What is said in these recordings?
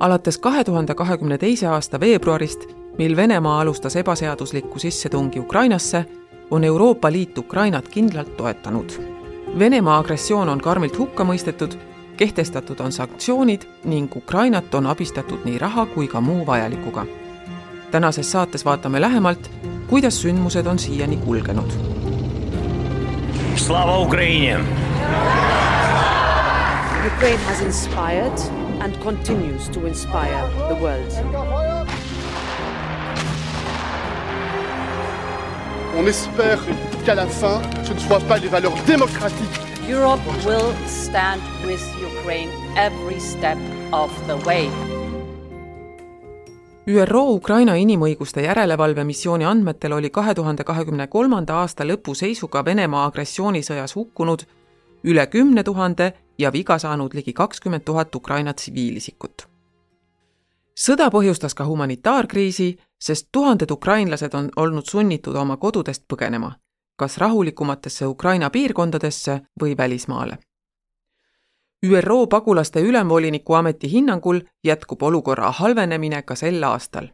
alates kahe tuhande kahekümne teise aasta veebruarist, mil Venemaa alustas ebaseaduslikku sissetungi Ukrainasse, on Euroopa Liit Ukrainat kindlalt toetanud. Venemaa agressioon on karmilt hukka mõistetud, kehtestatud on sanktsioonid ning Ukrainat on abistatud nii raha kui ka muu vajalikuga. tänases saates vaatame lähemalt, kuidas sündmused on siiani kulgenud. Slava Ukraini! Ukraine has inspired and continues to inspire the world. On espère qu'à la fin, ce ne soit pas les valeurs démocratiques. Europe will stand with Ukraine every step of the way. ÜRO Ukraina inimõiguste järelevalvemissiooni andmetel oli kahe tuhande kahekümne kolmanda aasta lõpu seisuga Venemaa agressioonisõjas hukkunud üle kümne tuhande ja viga saanud ligi kakskümmend tuhat Ukraina tsiviilisikut. sõda põhjustas ka humanitaarkriisi, sest tuhanded ukrainlased on olnud sunnitud oma kodudest põgenema, kas rahulikumatesse Ukraina piirkondadesse või välismaale. ÜRO pagulaste ülemvoliniku ameti hinnangul jätkub olukorra halvenemine ka sel aastal.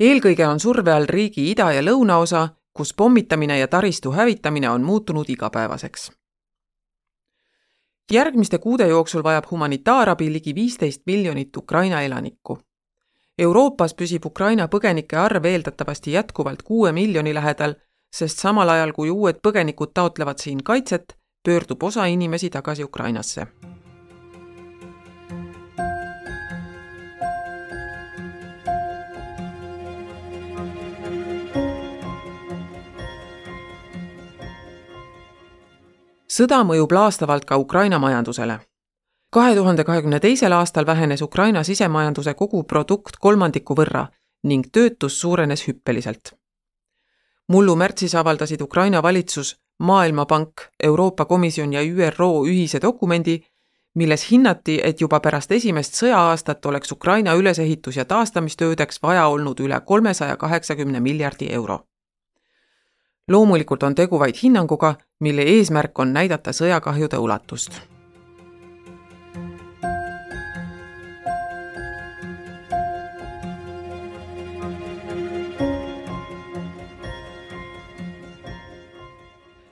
eelkõige on surve all riigi ida- ja lõunaosa, kus pommitamine ja taristu hävitamine on muutunud igapäevaseks järgmiste kuude jooksul vajab humanitaarabi ligi viisteist miljonit Ukraina elanikku. Euroopas püsib Ukraina põgenike arv eeldatavasti jätkuvalt kuue miljoni lähedal, sest samal ajal, kui uued põgenikud taotlevad siin kaitset, pöördub osa inimesi tagasi Ukrainasse sõda mõjub laastavalt ka Ukraina majandusele. kahe tuhande kahekümne teisel aastal vähenes Ukraina sisemajanduse koguprodukt kolmandiku võrra ning töötus suurenes hüppeliselt. mullu märtsis avaldasid Ukraina valitsus, Maailmapank, Euroopa Komisjon ja ÜRO ühise dokumendi, milles hinnati, et juba pärast esimest sõja-aastat oleks Ukraina ülesehitus- ja taastamistöödeks vaja olnud üle kolmesaja kaheksakümne miljardi euro loomulikult on tegu vaid hinnanguga, mille eesmärk on näidata sõjakahjude ulatust.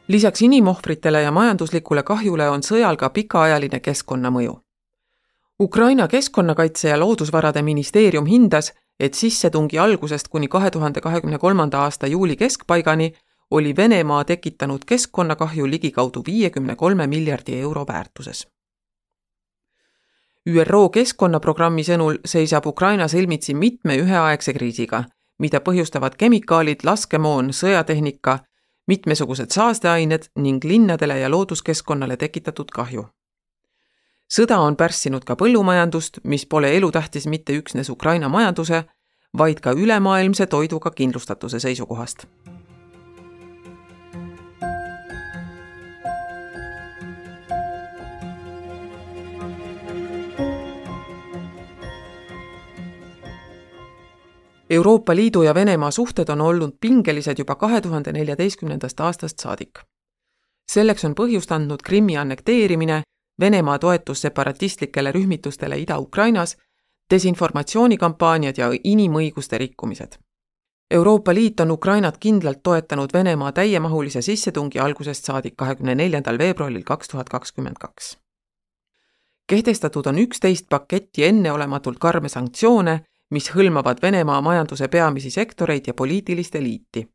lisaks inimohvritele ja majanduslikule kahjule on sõjal ka pikaajaline keskkonnamõju. Ukraina Keskkonnakaitse ja Loodusvarade ministeerium hindas, et sissetungi algusest kuni kahe tuhande kahekümne kolmanda aasta juuli keskpaigani oli Venemaa tekitanud keskkonnakahju ligikaudu viiekümne kolme miljardi euro väärtuses. ÜRO keskkonnaprogrammi sõnul seisab Ukraina silmitsi mitme üheaegse kriisiga, mida põhjustavad kemikaalid, laskemoon, sõjatehnika, mitmesugused saasteained ning linnadele ja looduskeskkonnale tekitatud kahju. sõda on pärssinud ka põllumajandust, mis pole elutähtis mitte üksnes Ukraina majanduse, vaid ka ülemaailmse toiduga kindlustatuse seisukohast Euroopa Liidu ja Venemaa suhted on olnud pingelised juba kahe tuhande neljateistkümnendast aastast saadik. selleks on põhjust andnud Krimmi annekteerimine, Venemaa toetus separatistlikele rühmitustele Ida-Ukrainas, desinformatsioonikampaaniad ja inimõiguste rikkumised. Euroopa Liit on Ukrainat kindlalt toetanud Venemaa täiemahulise sissetungi algusest saadik kahekümne neljandal veebruaril kaks tuhat kakskümmend kaks. kehtestatud on üksteist paketti enneolematult karme sanktsioone mis hõlmavad Venemaa majanduse peamisi sektoreid ja poliitilist eliiti.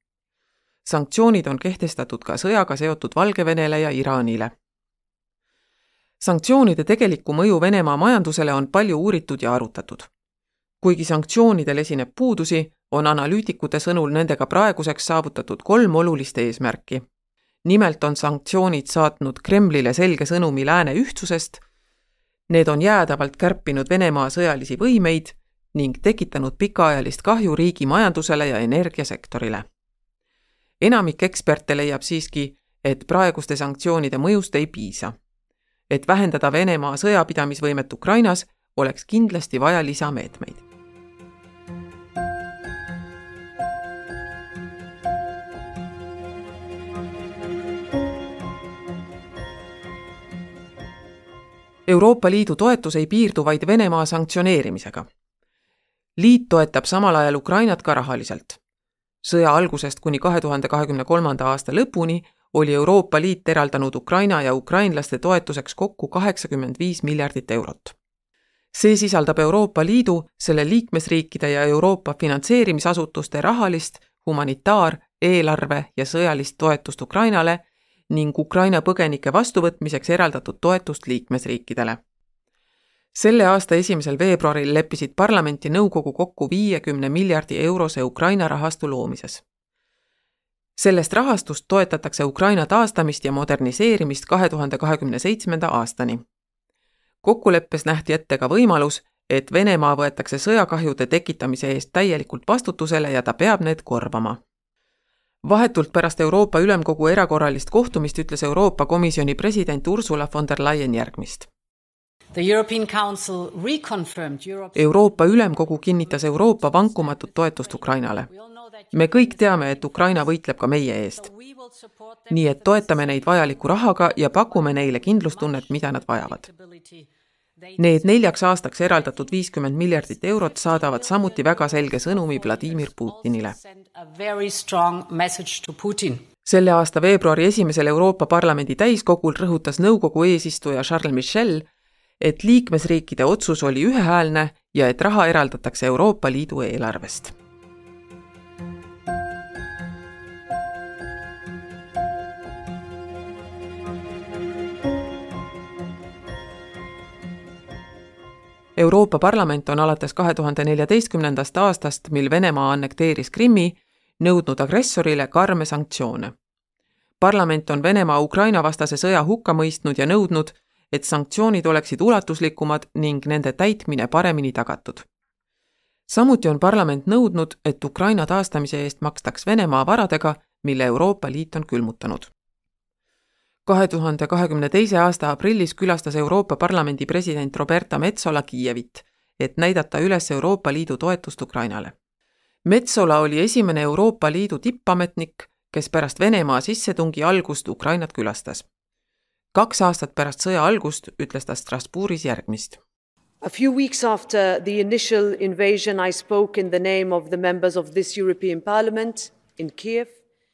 sanktsioonid on kehtestatud ka sõjaga seotud Valgevenele ja Iraanile. sanktsioonide tegelikku mõju Venemaa majandusele on palju uuritud ja arutatud. kuigi sanktsioonidel esineb puudusi, on analüütikute sõnul nendega praeguseks saavutatud kolm olulist eesmärki. nimelt on sanktsioonid saatnud Kremlile selge sõnumi lääne ühtsusest, need on jäädavalt kärpinud Venemaa sõjalisi võimeid ning tekitanud pikaajalist kahju riigi majandusele ja energiasektorile. enamik eksperte leiab siiski, et praeguste sanktsioonide mõjust ei piisa. et vähendada Venemaa sõjapidamisvõimet Ukrainas, oleks kindlasti vaja lisameetmeid. Euroopa Liidu toetus ei piirdu vaid Venemaa sanktsioneerimisega. Liit toetab samal ajal Ukrainat ka rahaliselt. sõja algusest kuni kahe tuhande kahekümne kolmanda aasta lõpuni oli Euroopa Liit eraldanud Ukraina ja ukrainlaste toetuseks kokku kaheksakümmend viis miljardit eurot. see sisaldab Euroopa Liidu, selle liikmesriikide ja Euroopa finantseerimisasutuste rahalist, humanitaar, eelarve ja sõjalist toetust Ukrainale ning Ukraina põgenike vastuvõtmiseks eraldatud toetust liikmesriikidele. Selle aasta esimesel veebruaril leppisid parlament ja nõukogu kokku viiekümne miljardi eurose Ukraina rahastu loomises. sellest rahastust toetatakse Ukraina taastamist ja moderniseerimist kahe tuhande kahekümne seitsmenda aastani. kokkuleppes nähti ette ka võimalus, et Venemaa võetakse sõjakahjude tekitamise eest täielikult vastutusele ja ta peab need korvama vahetult pärast Euroopa Ülemkogu erakorralist kohtumist ütles Euroopa Komisjoni president Ursula von der Leyen järgmist. Euroopa Ülemkogu kinnitas Euroopa vankumatut toetust Ukrainale. me kõik teame, et Ukraina võitleb ka meie eest. nii et toetame neid vajaliku rahaga ja pakume neile kindlustunnet, mida nad vajavad Need neljaks aastaks eraldatud viiskümmend miljardit eurot saadavad samuti väga selge sõnumi Vladimir Putinile. selle aasta veebruari esimesel Euroopa Parlamendi täiskogul rõhutas nõukogu eesistuja Charles Michel, et liikmesriikide otsus oli ühehäälne ja et raha eraldatakse Euroopa Liidu eelarvest Euroopa Parlament on alates kahe tuhande neljateistkümnendast aastast, mil Venemaa annekteeris Krimmi, nõudnud agressorile karme sanktsioone. parlament on Venemaa Ukraina vastase sõja hukka mõistnud ja nõudnud, et sanktsioonid oleksid ulatuslikumad ning nende täitmine paremini tagatud. samuti on parlament nõudnud, et Ukraina taastamise eest makstaks Venemaa varadega, mille Euroopa Liit on külmutanud kahe tuhande kahekümne teise aasta aprillis külastas Euroopa Parlamendi president Roberta Metsola Kiievit, et näidata üles Euroopa Liidu toetust Ukrainale. Metsola oli esimene Euroopa Liidu tippametnik, kes pärast Venemaa sissetungi algust Ukrainat külastas. Kaks aastat pärast sõja algust ütles ta Strasbourgis järgmist. A few weeks after the initial invasion I spoke in the name of the members of this European Parliament in Kiev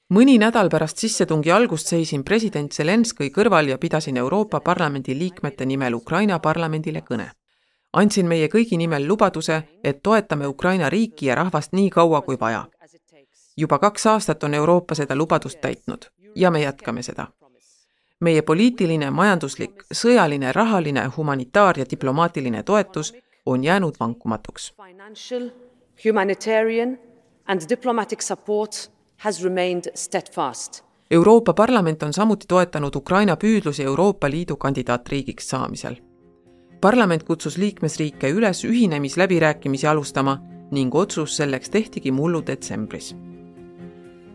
mõni nädal pärast sissetungi algust seisin president Zelenskõi kõrval ja pidasin Euroopa Parlamendi liikmete nimel Ukraina parlamendile kõne. andsin meie kõigi nimel lubaduse, et toetame Ukraina riiki ja rahvast nii kaua kui vaja. juba kaks aastat on Euroopa seda lubadust täitnud ja me jätkame seda. Meie poliitiline, majanduslik, sõjaline, rahaline, humanitaar- ja diplomaatiline toetus on jäänud vankumatuks. Euroopa Parlament on samuti toetanud Ukraina püüdlusi Euroopa Liidu kandidaatriigiks saamisel. parlament kutsus liikmesriike üles ühinemisläbirääkimisi alustama ning otsus selleks tehtigi mullu detsembris.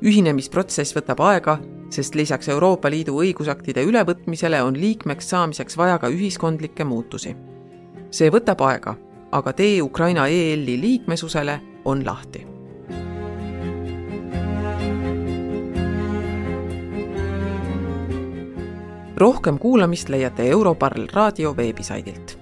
Ühinemisprotsess võtab aega, sest lisaks Euroopa Liidu õigusaktide ülevõtmisele on liikmeks saamiseks vaja ka ühiskondlikke muutusi. see võtab aega, aga tee Ukraina EL-i liikmesusele on lahti rohkem kuulamist leiate Europarl raadio veebisaidilt